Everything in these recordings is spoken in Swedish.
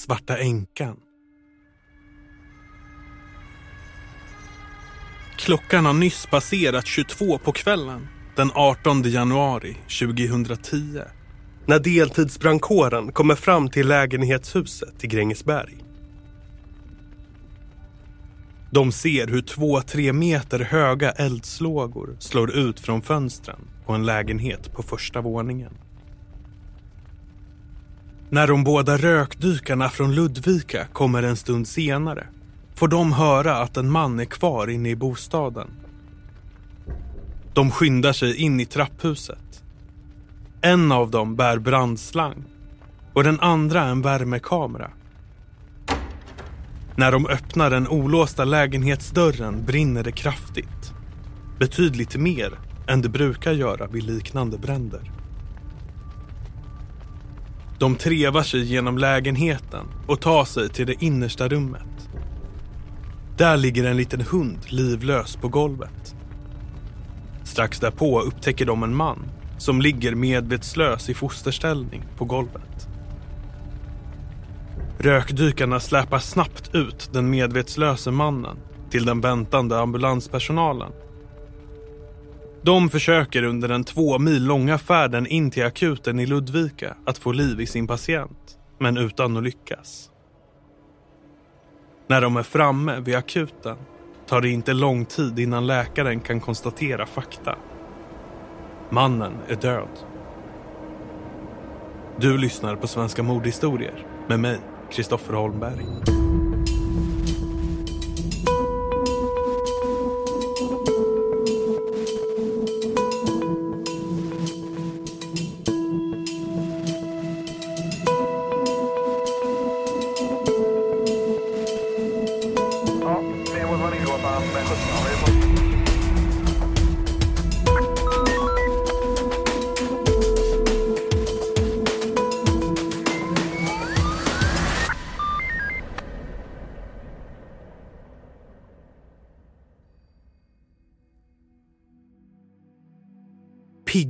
Svarta änkan. Klockan har nyss passerat 22 på kvällen den 18 januari 2010 när deltidsbrandkåren kommer fram till lägenhetshuset i Grängesberg. De ser hur två, tre meter höga eldslågor slår ut från fönstren på en lägenhet på första våningen. När de båda rökdykarna från Ludvika kommer en stund senare får de höra att en man är kvar inne i bostaden. De skyndar sig in i trapphuset. En av dem bär brandslang och den andra en värmekamera. När de öppnar den olåsta lägenhetsdörren brinner det kraftigt. Betydligt mer än det brukar göra vid liknande bränder. De trevar sig genom lägenheten och tar sig till det innersta rummet. Där ligger en liten hund livlös på golvet. Strax därpå upptäcker de en man som ligger medvetslös i fosterställning på golvet. Rökdykarna släpar snabbt ut den medvetslöse mannen till den väntande ambulanspersonalen. De försöker under den två mil långa färden in till akuten i Ludvika att få liv i sin patient, men utan att lyckas. När de är framme vid akuten tar det inte lång tid innan läkaren kan konstatera fakta. Mannen är död. Du lyssnar på Svenska mordhistorier med mig, Kristoffer Holmberg.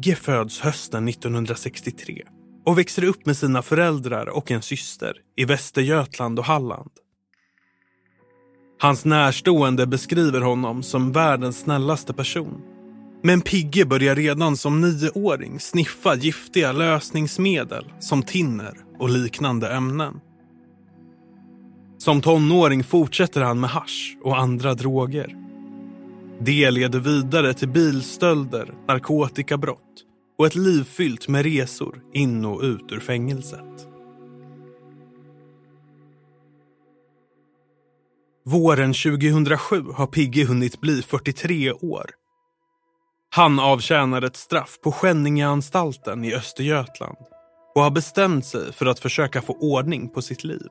Pigge föds hösten 1963 och växer upp med sina föräldrar och en syster i Västergötland och Halland. Hans närstående beskriver honom som världens snällaste person. Men Pigge börjar redan som nioåring sniffa giftiga lösningsmedel som tinner och liknande ämnen. Som tonåring fortsätter han med hasch och andra droger. Det leder vidare till bilstölder, narkotikabrott och ett liv fyllt med resor in och ut ur fängelset. Våren 2007 har Pigge hunnit bli 43 år. Han avtjänar ett straff på Skänningeanstalten i Östergötland och har bestämt sig för att försöka få ordning på sitt liv.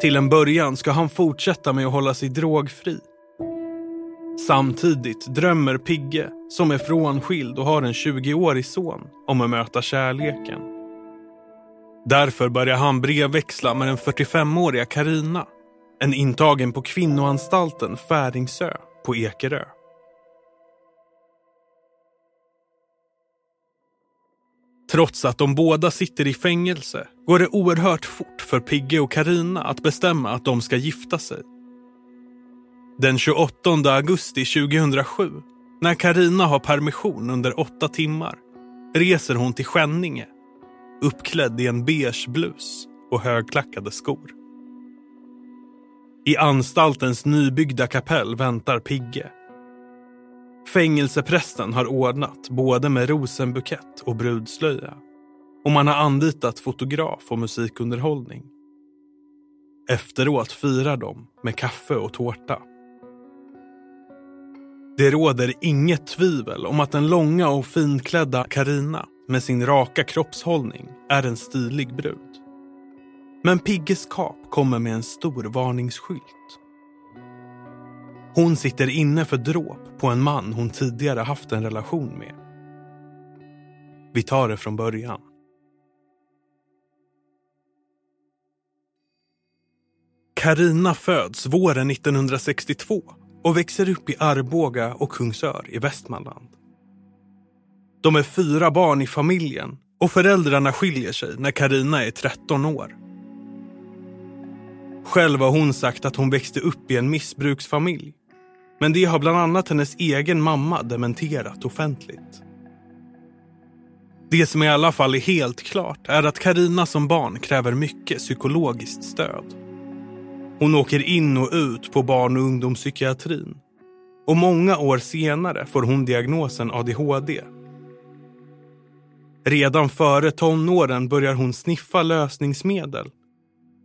Till en början ska han fortsätta med att hålla sig drogfri. Samtidigt drömmer Pigge, som är frånskild och har en 20-årig son, om att möta kärleken. Därför börjar han brevväxla med den 45-åriga Karina, en intagen på kvinnoanstalten Färingsö på Ekerö. Trots att de båda sitter i fängelse går det oerhört fort för Pigge och Karina att bestämma att de ska gifta sig. Den 28 augusti 2007, när Karina har permission under åtta timmar, reser hon till Skänninge, uppklädd i en beige blus och högklackade skor. I anstaltens nybyggda kapell väntar Pigge. Fängelseprästen har ordnat både med rosenbukett och brudslöja och man har anlitat fotograf och musikunderhållning. Efteråt firar de med kaffe och tårta. Det råder inget tvivel om att den långa och finklädda Karina med sin raka kroppshållning är en stilig brud. Men Pigges kap kommer med en stor varningsskylt. Hon sitter inne för dråp på en man hon tidigare haft en relation med. Vi tar det från början. Karina föds våren 1962 och växer upp i Arboga och Kungsör i Västmanland. De är fyra barn i familjen och föräldrarna skiljer sig när Karina är 13 år. Själv har hon sagt att hon växte upp i en missbruksfamilj. Men det har bland annat hennes egen mamma dementerat offentligt. Det som i alla fall är helt klart är att Karina som barn kräver mycket psykologiskt stöd. Hon åker in och ut på barn och ungdomspsykiatrin. Och många år senare får hon diagnosen ADHD. Redan före tonåren börjar hon sniffa lösningsmedel.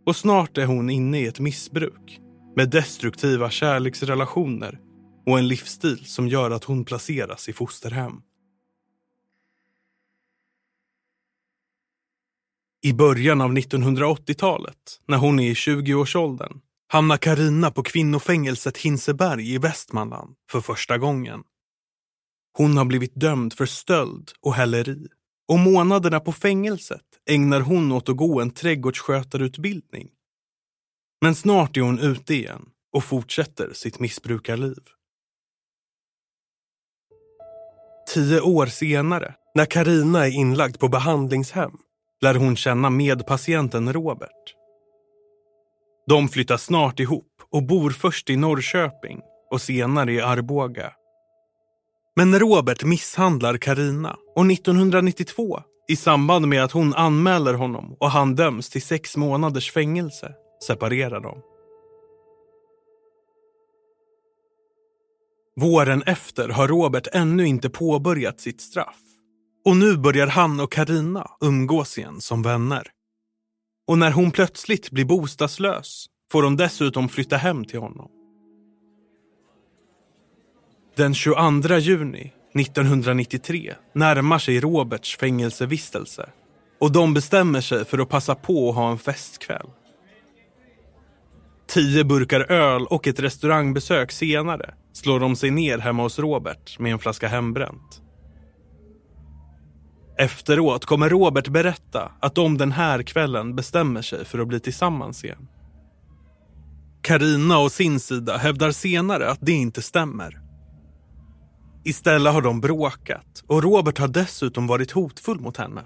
Och snart är hon inne i ett missbruk med destruktiva kärleksrelationer och en livsstil som gör att hon placeras i fosterhem. I början av 1980-talet, när hon är i 20-årsåldern, hamnar Karina på kvinnofängelset Hinseberg i Västmanland för första gången. Hon har blivit dömd för stöld och häleri och månaderna på fängelset ägnar hon åt att gå en trädgårdsskötarutbildning. Men snart är hon ute igen och fortsätter sitt missbrukarliv. Tio år senare, när Karina är inlagd på behandlingshem lär hon känna medpatienten Robert. De flyttar snart ihop och bor först i Norrköping och senare i Arboga. Men Robert misshandlar Karina och 1992, i samband med att hon anmäler honom och han döms till sex månaders fängelse, separerar de. Våren efter har Robert ännu inte påbörjat sitt straff. Och nu börjar han och Karina umgås igen som vänner. Och när hon plötsligt blir bostadslös får hon dessutom flytta hem till honom. Den 22 juni 1993 närmar sig Roberts fängelsevistelse och de bestämmer sig för att passa på att ha en festkväll. Tio burkar öl och ett restaurangbesök senare slår de sig ner hemma hos Robert med en flaska hembränt. Efteråt kommer Robert berätta att de den här kvällen bestämmer sig för att bli tillsammans igen. Karina och sin sida hävdar senare att det inte stämmer. Istället har de bråkat och Robert har dessutom varit hotfull mot henne.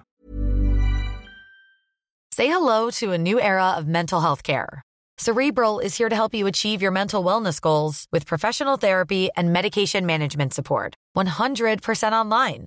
Say hello to a new era of mental health care. Cerebral is here to help you achieve your mental wellness goals with professional therapy and medication management support. 100% online.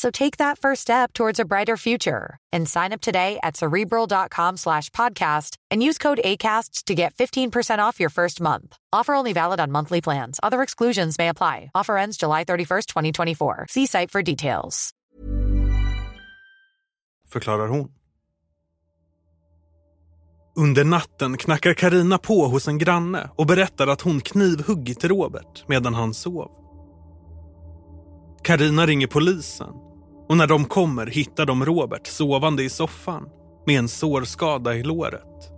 So take that first step towards a brighter future and sign up today at cerebral.com slash podcast and use code ACasts to get 15% off your first month. Offer only valid on monthly plans. Other exclusions may apply. Offer ends July 31st, 2024. See site for details. Förklarar hon. Under natten knackar Karina på hos en granne och berättar att hon knivhuggit Robert medan han sov. Karina ringer polisen och när de kommer hittar de Robert sovande i soffan med en sårskada i låret.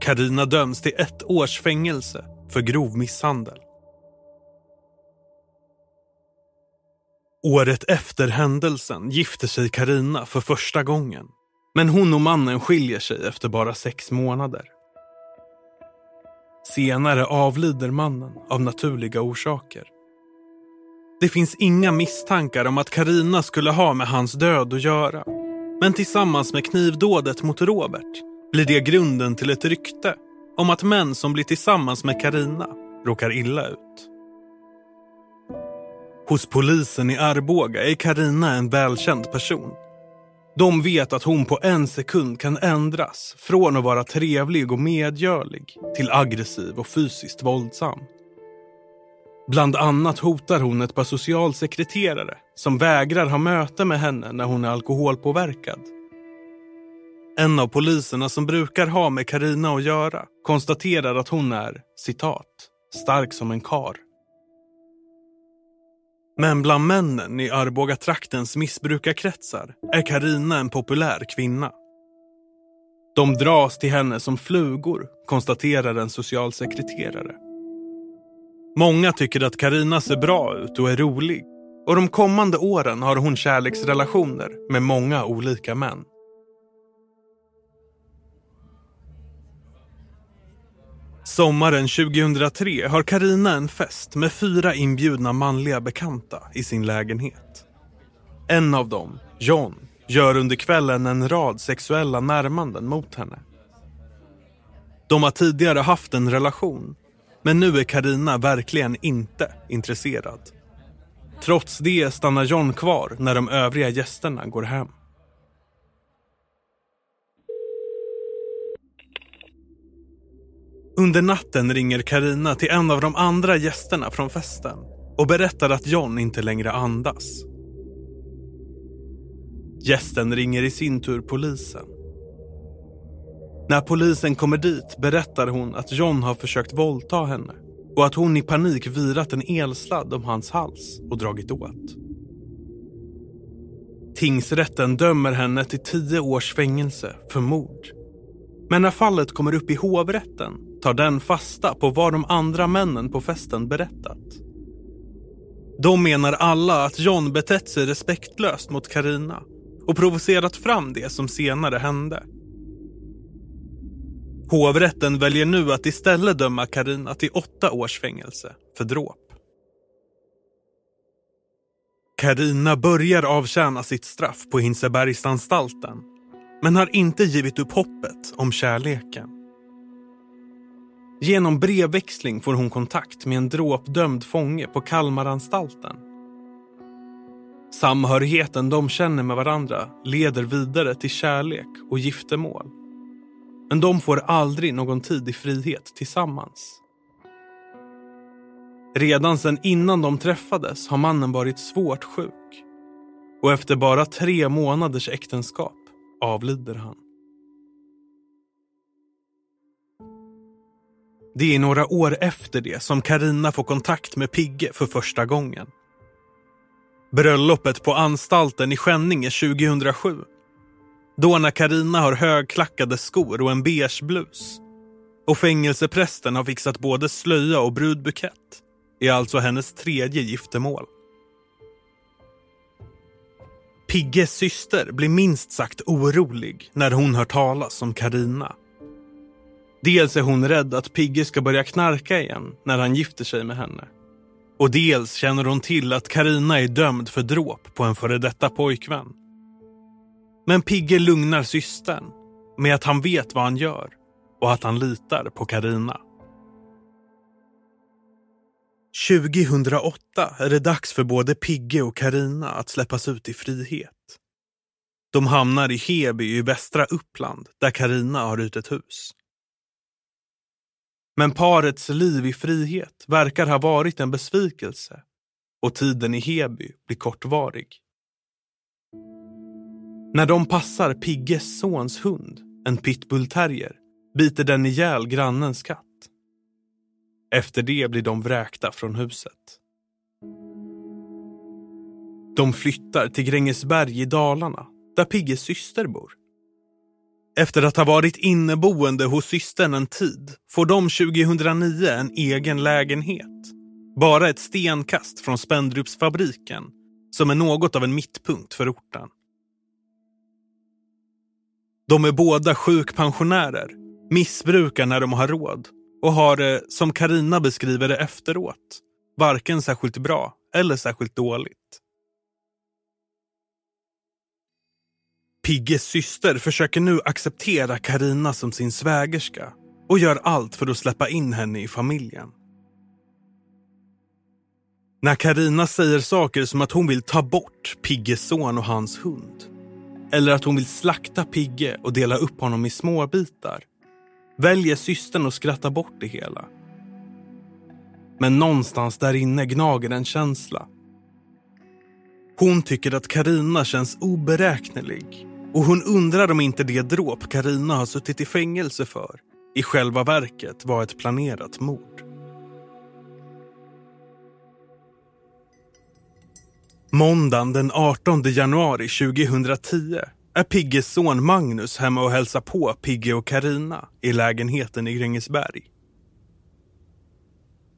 Karina döms till ett års fängelse för grov misshandel. Året efter händelsen gifter sig Karina för första gången. Men hon och mannen skiljer sig efter bara sex månader. Senare avlider mannen av naturliga orsaker. Det finns inga misstankar om att Karina skulle ha med hans död att göra. Men tillsammans med knivdådet mot Robert blir det grunden till ett rykte om att män som blir tillsammans med Karina råkar illa ut. Hos polisen i Arboga är Karina en välkänd person. De vet att hon på en sekund kan ändras från att vara trevlig och medgörlig till aggressiv och fysiskt våldsam. Bland annat hotar hon ett par socialsekreterare som vägrar ha möte med henne när hon är alkoholpåverkad. En av poliserna som brukar ha med Karina att göra konstaterar att hon är, citat, stark som en kar. Men bland männen i Arboga-traktens missbrukarkretsar är Karina en populär kvinna. De dras till henne som flugor, konstaterar en socialsekreterare. Många tycker att Karina ser bra ut och är rolig och de kommande åren har hon kärleksrelationer med många olika män. Sommaren 2003 har Karina en fest med fyra inbjudna manliga bekanta i sin lägenhet. En av dem, John, gör under kvällen en rad sexuella närmanden mot henne. De har tidigare haft en relation, men nu är Karina verkligen inte intresserad. Trots det stannar John kvar när de övriga gästerna går hem. Under natten ringer Karina till en av de andra gästerna från festen och berättar att John inte längre andas. Gästen ringer i sin tur polisen. När polisen kommer dit berättar hon att John har försökt våldta henne och att hon i panik virat en elsladd om hans hals och dragit åt. Tingsrätten dömer henne till tio års fängelse för mord. Men när fallet kommer upp i hovrätten tar den fasta på vad de andra männen på festen berättat. De menar alla att John betett sig respektlöst mot Karina och provocerat fram det som senare hände. Hovrätten väljer nu att istället döma Karina till åtta års fängelse för dråp. Karina börjar avtjäna sitt straff på Hinsebergsanstalten men har inte givit upp hoppet om kärleken. Genom brevväxling får hon kontakt med en dråpdömd fånge på Kalmaranstalten. Samhörigheten de känner med varandra leder vidare till kärlek och giftermål. Men de får aldrig någon tid i frihet tillsammans. Redan sedan innan de träffades har mannen varit svårt sjuk. Och efter bara tre månaders äktenskap avlider han. Det är några år efter det som Karina får kontakt med Pigge för första gången. Bröllopet på anstalten i Skänninge 2007. Då när Karina har högklackade skor och en beige blus. Och fängelseprästen har fixat både slöja och brudbukett. Är alltså hennes tredje giftermål. Pigges syster blir minst sagt orolig när hon hör talas om Karina. Dels är hon rädd att Pigge ska börja knarka igen när han gifter sig med henne. Och dels känner hon till att Karina är dömd för dråp på en före detta pojkvän. Men Pigge lugnar systern med att han vet vad han gör och att han litar på Karina. 2008 är det dags för både Pigge och Karina att släppas ut i frihet. De hamnar i Heby i västra Uppland där Karina har ut ett hus. Men parets liv i frihet verkar ha varit en besvikelse och tiden i Heby blir kortvarig. När de passar Pigges sons hund, en pitbullterrier, biter den ihjäl grannens katt. Efter det blir de vräkta från huset. De flyttar till Grängesberg i Dalarna, där Pigges syster bor. Efter att ha varit inneboende hos systern en tid får de 2009 en egen lägenhet. Bara ett stenkast från Spendrupsfabriken som är något av en mittpunkt för orten. De är båda sjukpensionärer, missbrukar när de har råd och har det, som Karina beskriver det efteråt, varken särskilt bra eller särskilt dåligt. Pigges syster försöker nu acceptera Karina som sin svägerska och gör allt för att släppa in henne i familjen. När Karina säger saker som att hon vill ta bort Pigges son och hans hund eller att hon vill slakta Pigge och dela upp honom i småbitar väljer systern att skratta bort det hela. Men någonstans där inne gnager en känsla. Hon tycker att Karina känns oberäknelig och hon undrar om inte det dråp Karina har suttit i fängelse för i själva verket var ett planerat mord. Måndagen den 18 januari 2010 är Pigges son Magnus hemma och hälsar på Pigge och Karina i lägenheten i Grängesberg.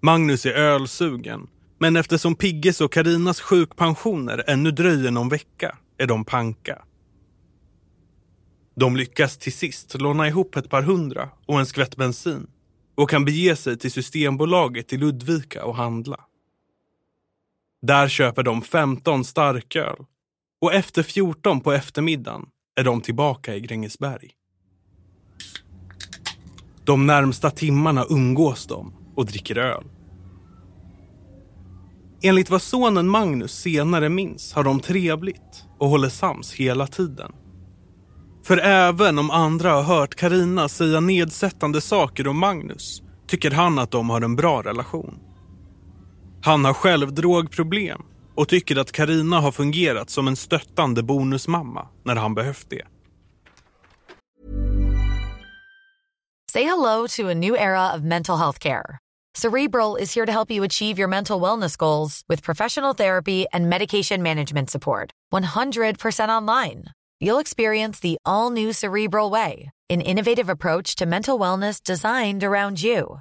Magnus är ölsugen, men eftersom Pigges och Karinas sjukpensioner ännu dröjer någon vecka är de panka. De lyckas till sist låna ihop ett par hundra och en skvätt bensin och kan bege sig till Systembolaget i Ludvika och handla. Där köper de 15 starköl och efter 14 på eftermiddagen är de tillbaka i Grängesberg. De närmsta timmarna umgås de och dricker öl. Enligt vad sonen Magnus senare minns har de trevligt och håller sams hela tiden. För även om andra har hört Karina säga nedsättande saker om Magnus tycker han att de har en bra relation. Han har själv drogproblem och tycker att Karina har fungerat som en stöttande bonusmamma när han behövt det. Say hello to a new era of mental health care. Cerebral is here to help you achieve your mental wellness goals with professional therapy and medication management support. 100% online. You'll experience the all new Cerebral Way, an innovative approach to mental wellness designed around you.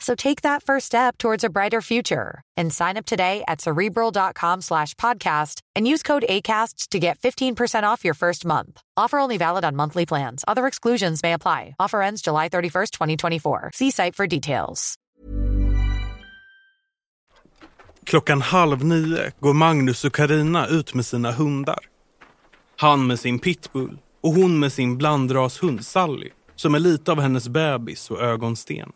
So take that first step towards a brighter future and sign up today at cerebral.com slash podcast and use code ACasts to get 15% off your first month. Offer only valid on monthly plans. Other exclusions may apply. Offer ends July 31st, 2024. See site for details. Klockan halv nio går Magnus och Karina ut med sina hundar. Han med sin pitbull och hon med sin blandrashund Sally som är lite av hennes bebis och ögonsten.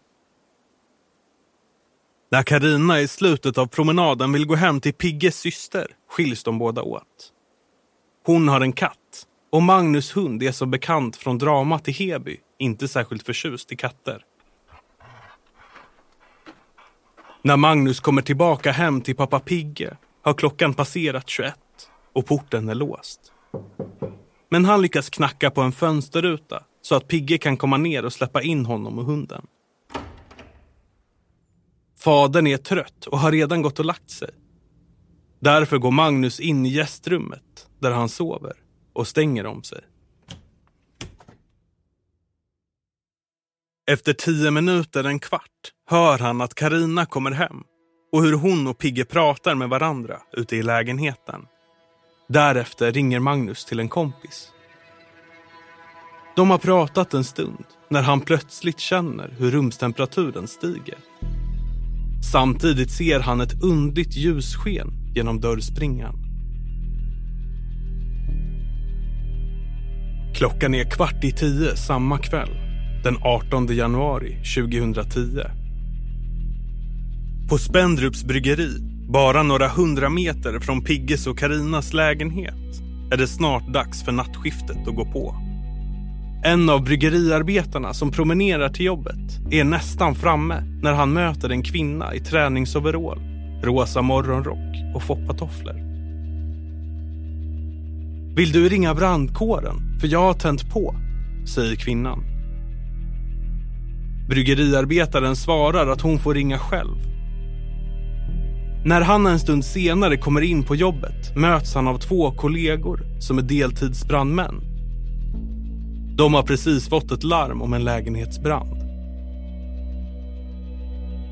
När Karina i slutet av promenaden vill gå hem till Pigges syster skiljs de båda åt. Hon har en katt och Magnus hund är som bekant från dramat i Heby inte särskilt förtjust i katter. När Magnus kommer tillbaka hem till pappa Pigge har klockan passerat 21 och porten är låst. Men han lyckas knacka på en fönsterruta så att Pigge kan komma ner och släppa in honom och hunden. Fadern är trött och har redan gått och lagt sig. Därför går Magnus in i gästrummet där han sover och stänger om sig. Efter tio minuter, en kvart, hör han att Karina kommer hem och hur hon och Pigge pratar med varandra ute i lägenheten. Därefter ringer Magnus till en kompis. De har pratat en stund när han plötsligt känner hur rumstemperaturen stiger. Samtidigt ser han ett undligt ljussken genom dörrspringan. Klockan är kvart i tio samma kväll, den 18 januari 2010. På Spendrups bryggeri, bara några hundra meter från Pigges och Karinas lägenhet, är det snart dags för nattskiftet att gå på. En av bryggeriarbetarna som promenerar till jobbet är nästan framme när han möter en kvinna i träningsoverall, rosa morgonrock och foppatofflor. Vill du ringa brandkåren? För jag har tänt på, säger kvinnan. Bryggeriarbetaren svarar att hon får ringa själv. När han en stund senare kommer in på jobbet möts han av två kollegor som är deltidsbrandmän de har precis fått ett larm om en lägenhetsbrand.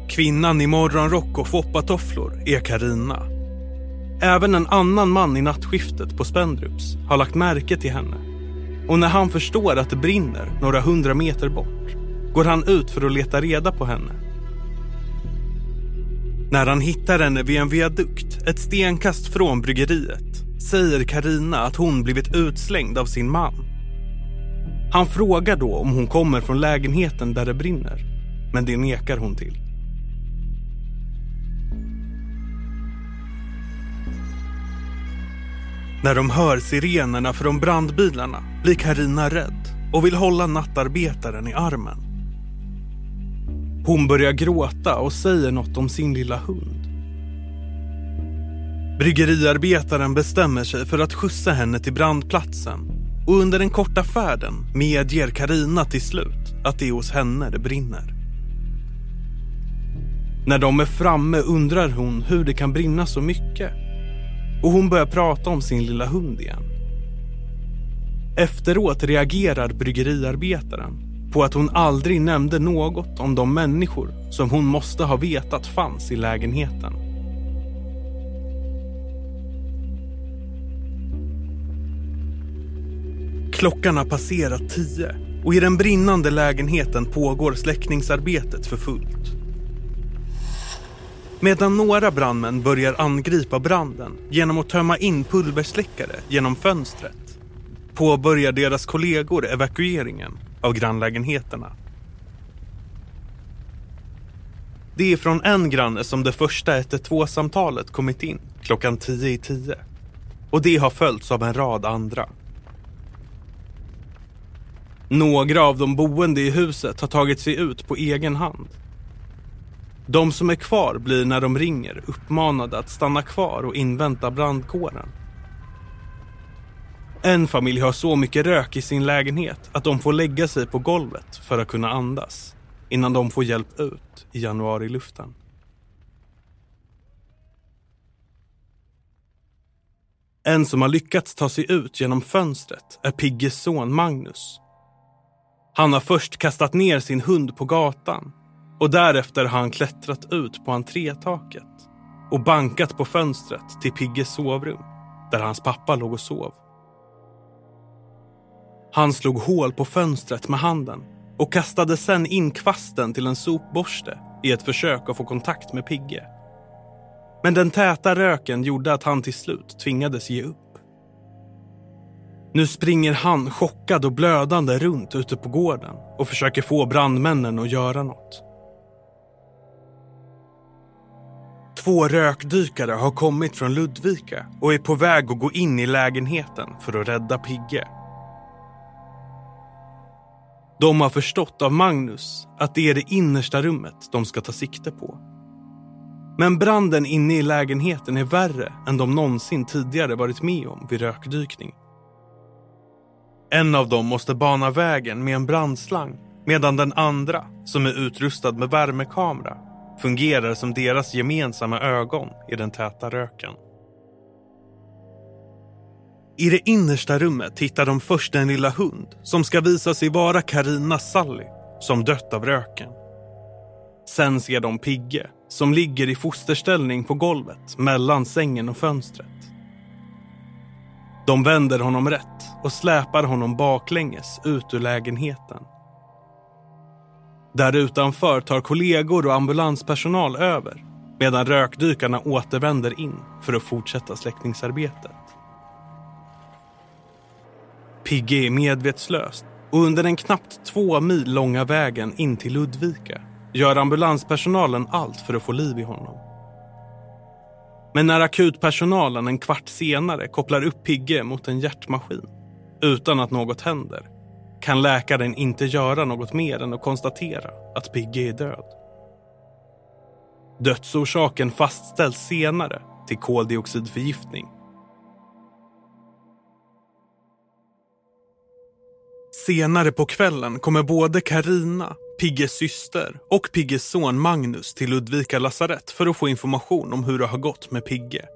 Kvinnan i morgonrock och foppatofflor är Karina. Även en annan man i nattskiftet på Spendrups har lagt märke till henne. Och när han förstår att det brinner några hundra meter bort går han ut för att leta reda på henne. När han hittar henne vid en viadukt ett stenkast från bryggeriet säger Karina att hon blivit utslängd av sin man han frågar då om hon kommer från lägenheten där det brinner. Men det nekar hon till. När de hör sirenerna från brandbilarna blir Karina rädd och vill hålla nattarbetaren i armen. Hon börjar gråta och säger något om sin lilla hund. Bryggeriarbetaren bestämmer sig för att skjutsa henne till brandplatsen och under den korta färden medger Karina till slut att det är hos henne det brinner. När de är framme undrar hon hur det kan brinna så mycket och hon börjar prata om sin lilla hund igen. Efteråt reagerar bryggeriarbetaren på att hon aldrig nämnde något om de människor som hon måste ha vetat fanns i lägenheten. Klockan har passerat tio och i den brinnande lägenheten pågår släckningsarbetet för fullt. Medan några brandmän börjar angripa branden genom att tömma in pulversläckare genom fönstret påbörjar deras kollegor evakueringen av grannlägenheterna. Det är från en granne som det första 112-samtalet kommit in klockan tio i tio. Och det har följts av en rad andra. Några av de boende i huset har tagit sig ut på egen hand. De som är kvar blir när de ringer uppmanade att stanna kvar och invänta brandkåren. En familj har så mycket rök i sin lägenhet att de får lägga sig på golvet för att kunna andas innan de får hjälp ut i januariluften. En som har lyckats ta sig ut genom fönstret är Pigges son Magnus. Han har först kastat ner sin hund på gatan och därefter har han klättrat ut på entrétaket och bankat på fönstret till Pigges sovrum där hans pappa låg och sov. Han slog hål på fönstret med handen och kastade sen in kvasten till en sopborste i ett försök att få kontakt med Pigge. Men den täta röken gjorde att han till slut tvingades ge upp. Nu springer han chockad och blödande runt ute på gården och försöker få brandmännen att göra något. Två rökdykare har kommit från Ludvika och är på väg att gå in i lägenheten för att rädda Pigge. De har förstått av Magnus att det är det innersta rummet de ska ta sikte på. Men branden inne i lägenheten är värre än de någonsin tidigare varit med om vid rökdykning. En av dem måste bana vägen med en brandslang medan den andra, som är utrustad med värmekamera, fungerar som deras gemensamma ögon i den täta röken. I det innersta rummet hittar de först en lilla hund som ska visa sig vara Karina Sally som dött av röken. Sen ser de Pigge som ligger i fosterställning på golvet mellan sängen och fönstret. De vänder honom rätt och släpar honom baklänges ut ur lägenheten. Där utanför tar kollegor och ambulanspersonal över medan rökdykarna återvänder in för att fortsätta släckningsarbetet. Pigge är medvetslös och under den knappt två mil långa vägen in till Ludvika gör ambulanspersonalen allt för att få liv i honom. Men när akutpersonalen en kvart senare kopplar upp Pigge mot en hjärtmaskin utan att något händer kan läkaren inte göra något mer än att konstatera att Pigge är död. Dödsorsaken fastställs senare till koldioxidförgiftning Senare på kvällen kommer både Karina, Pigges syster och Pigges son Magnus till Ludvika lasarett för att få information om hur det har gått med Pigge.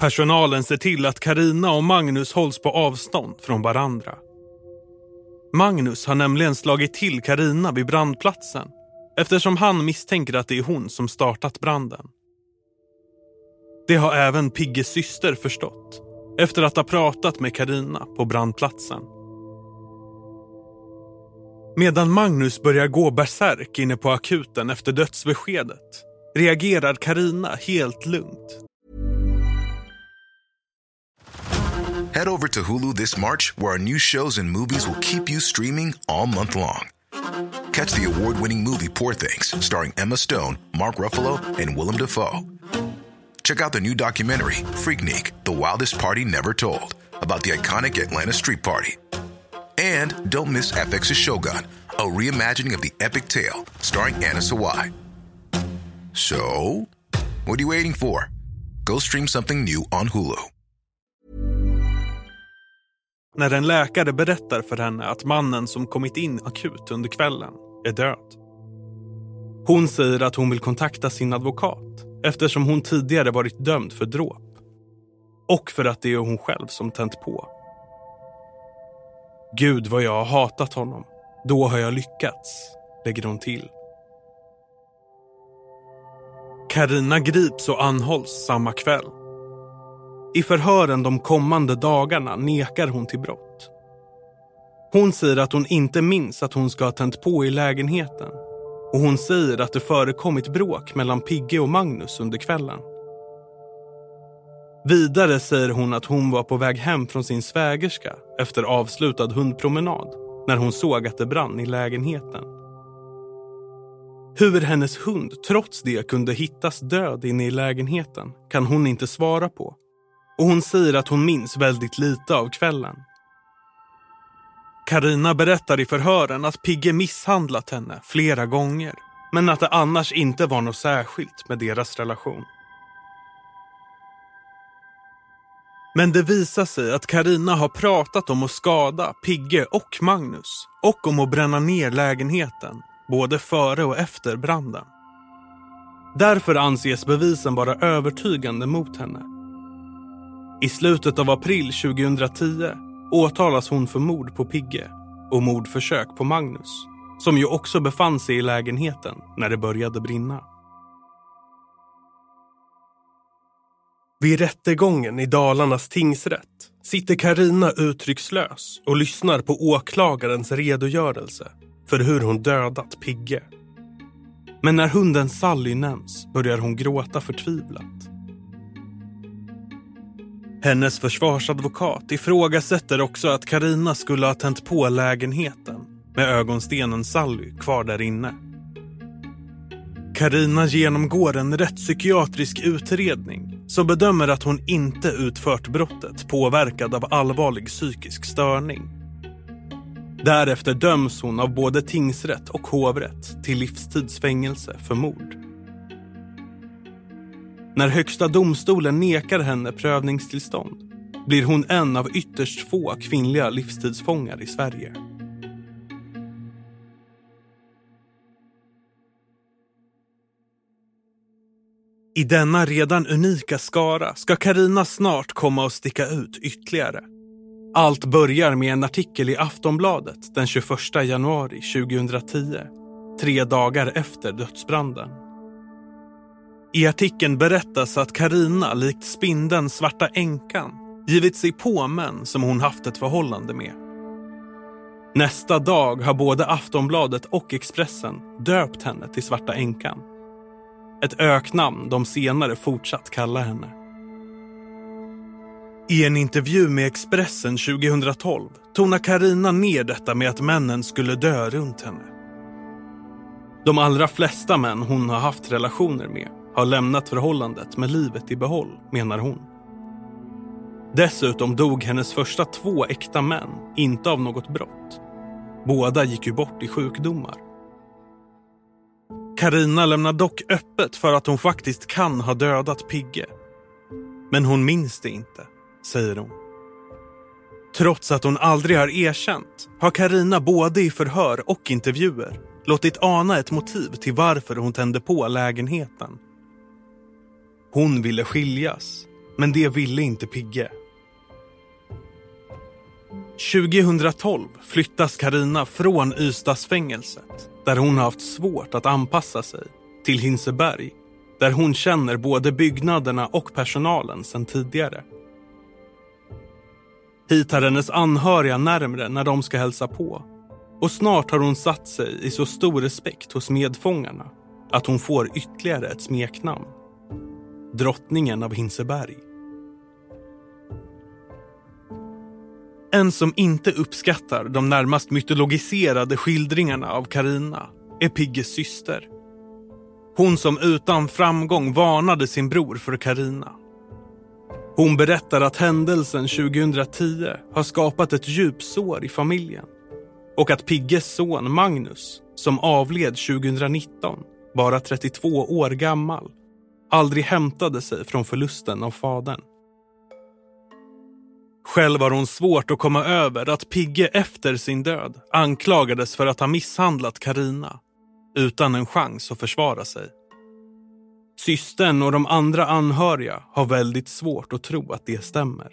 Personalen ser till att Karina och Magnus hålls på avstånd från varandra. Magnus har nämligen slagit till Karina vid brandplatsen eftersom han misstänker att det är hon som startat branden. Det har även Pigges syster förstått efter att ha pratat med Karina på brandplatsen. Medan Magnus börjar gå bärsärk inne på akuten efter dödsbeskedet reagerar Karina helt lugnt. Head over to Hulu this March where our new shows and movies will keep you streaming all month long. Catch the award-winning movie Poor things starring Emma Stone, Mark Ruffalo and Willem Dafoe. Check out the new documentary, Freaknik The Wildest Party Never Told, about the iconic Atlanta Street Party. And don't miss FX's Shogun, a reimagining of the epic tale starring Anna Sawai. So, what are you waiting for? go stream something new on Hulu. När en läkare berättar för henne att mannen som kommit in akut under kvällen är död. Hon säger att hon vill kontakta sin advokat eftersom hon tidigare varit dömd för dråp. Och för att det är hon själv som tänt på. Gud vad jag har hatat honom. Då har jag lyckats, lägger hon till. Karina grips och anhålls samma kväll. I förhören de kommande dagarna nekar hon till brott. Hon säger att hon inte minns att hon ska ha tänt på i lägenheten och hon säger att det förekommit bråk mellan Pigge och Magnus under kvällen. Vidare säger hon att hon var på väg hem från sin svägerska efter avslutad hundpromenad när hon såg att det brann i lägenheten. Hur hennes hund trots det kunde hittas död inne i lägenheten kan hon inte svara på. Och hon säger att hon minns väldigt lite av kvällen. Karina berättar i förhören att Pigge misshandlat henne flera gånger men att det annars inte var något särskilt med deras relation. Men det visar sig att Karina har pratat om att skada Pigge och Magnus och om att bränna ner lägenheten, både före och efter branden. Därför anses bevisen vara övertygande mot henne. I slutet av april 2010 åtalas hon för mord på Pigge och mordförsök på Magnus, som ju också befann sig i lägenheten när det började brinna. Vid rättegången i Dalarnas tingsrätt sitter Karina uttryckslös och lyssnar på åklagarens redogörelse för hur hon dödat Pigge. Men när hunden Sally nämns börjar hon gråta förtvivlat. Hennes försvarsadvokat ifrågasätter också att Karina skulle ha tänt på lägenheten med ögonstenen Sally kvar där inne. Karina genomgår en rättspsykiatrisk utredning som bedömer att hon inte utfört brottet påverkad av allvarlig psykisk störning. Därefter döms hon av både tingsrätt och hovrätt till livstidsfängelse för mord. När Högsta domstolen nekar henne prövningstillstånd blir hon en av ytterst få kvinnliga livstidsfångar i Sverige. I denna redan unika skara ska Karina snart komma att sticka ut ytterligare. Allt börjar med en artikel i Aftonbladet den 21 januari 2010, tre dagar efter dödsbranden. I artikeln berättas att Karina likt spindeln Svarta änkan givit sig på män som hon haft ett förhållande med. Nästa dag har både Aftonbladet och Expressen döpt henne till Svarta änkan. Ett öknamn de senare fortsatt kalla henne. I en intervju med Expressen 2012 tonar Karina ner detta med att männen skulle dö runt henne. De allra flesta män hon har haft relationer med har lämnat förhållandet med livet i behåll, menar hon. Dessutom dog hennes första två äkta män inte av något brott. Båda gick ju bort i sjukdomar. Karina lämnar dock öppet för att hon faktiskt kan ha dödat Pigge. Men hon minns det inte, säger hon. Trots att hon aldrig har erkänt har Karina både i förhör och intervjuer låtit ana ett motiv till varför hon tände på lägenheten. Hon ville skiljas, men det ville inte Pigge. 2012 flyttas Karina från Ystadsfängelset där hon har haft svårt att anpassa sig till Hinseberg där hon känner både byggnaderna och personalen sedan tidigare. Hit har hennes anhöriga närmre när de ska hälsa på och snart har hon satt sig i så stor respekt hos medfångarna att hon får ytterligare ett smeknamn. Drottningen av Hinseberg. En som inte uppskattar de närmast mytologiserade skildringarna av Karina är Pigges syster. Hon som utan framgång varnade sin bror för Karina. Hon berättar att händelsen 2010 har skapat ett djupsår i familjen och att Pigges son Magnus, som avled 2019, bara 32 år gammal, aldrig hämtade sig från förlusten av fadern. Själv har hon svårt att komma över att Pigge efter sin död anklagades för att ha misshandlat Karina utan en chans att försvara sig. Systern och de andra anhöriga har väldigt svårt att tro att det stämmer.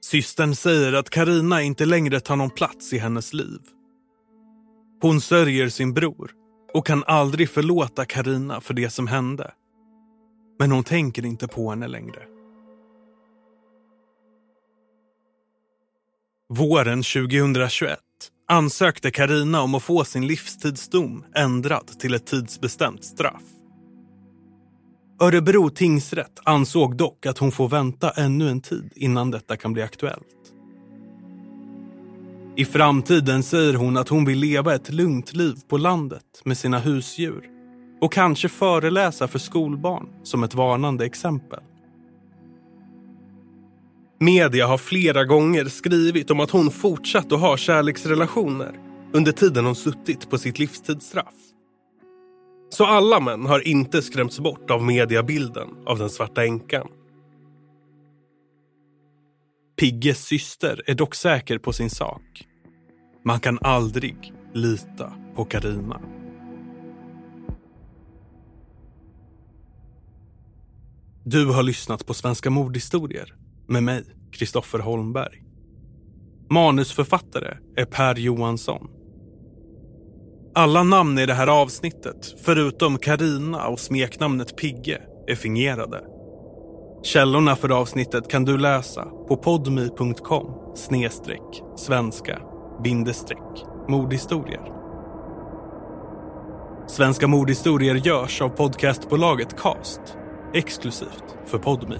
Systern säger att Karina inte längre tar någon plats i hennes liv. Hon sörjer sin bror och kan aldrig förlåta Karina för det som hände. Men hon tänker inte på henne längre. Våren 2021 ansökte Karina om att få sin livstidsdom ändrad till ett tidsbestämt straff. Örebro tingsrätt ansåg dock att hon får vänta ännu en tid innan detta kan bli aktuellt. I framtiden säger hon att hon vill leva ett lugnt liv på landet med sina husdjur och kanske föreläsa för skolbarn som ett varnande exempel. Media har flera gånger skrivit om att hon fortsatt att ha kärleksrelationer under tiden hon suttit på sitt livstidsstraff. Så alla män har inte skrämts bort av mediabilden av den svarta änkan. Pigges syster är dock säker på sin sak. Man kan aldrig lita på Karina. Du har lyssnat på Svenska mordhistorier med mig, Kristoffer Holmberg. Manusförfattare är Per Johansson. Alla namn i det här avsnittet, förutom Karina och smeknamnet Pigge, är fingerade. Källorna för avsnittet kan du läsa på podmi.com snedstreck svenska bindestreck mordhistorier. Svenska mordhistorier görs av podcastbolaget Cast exklusivt för Podmi.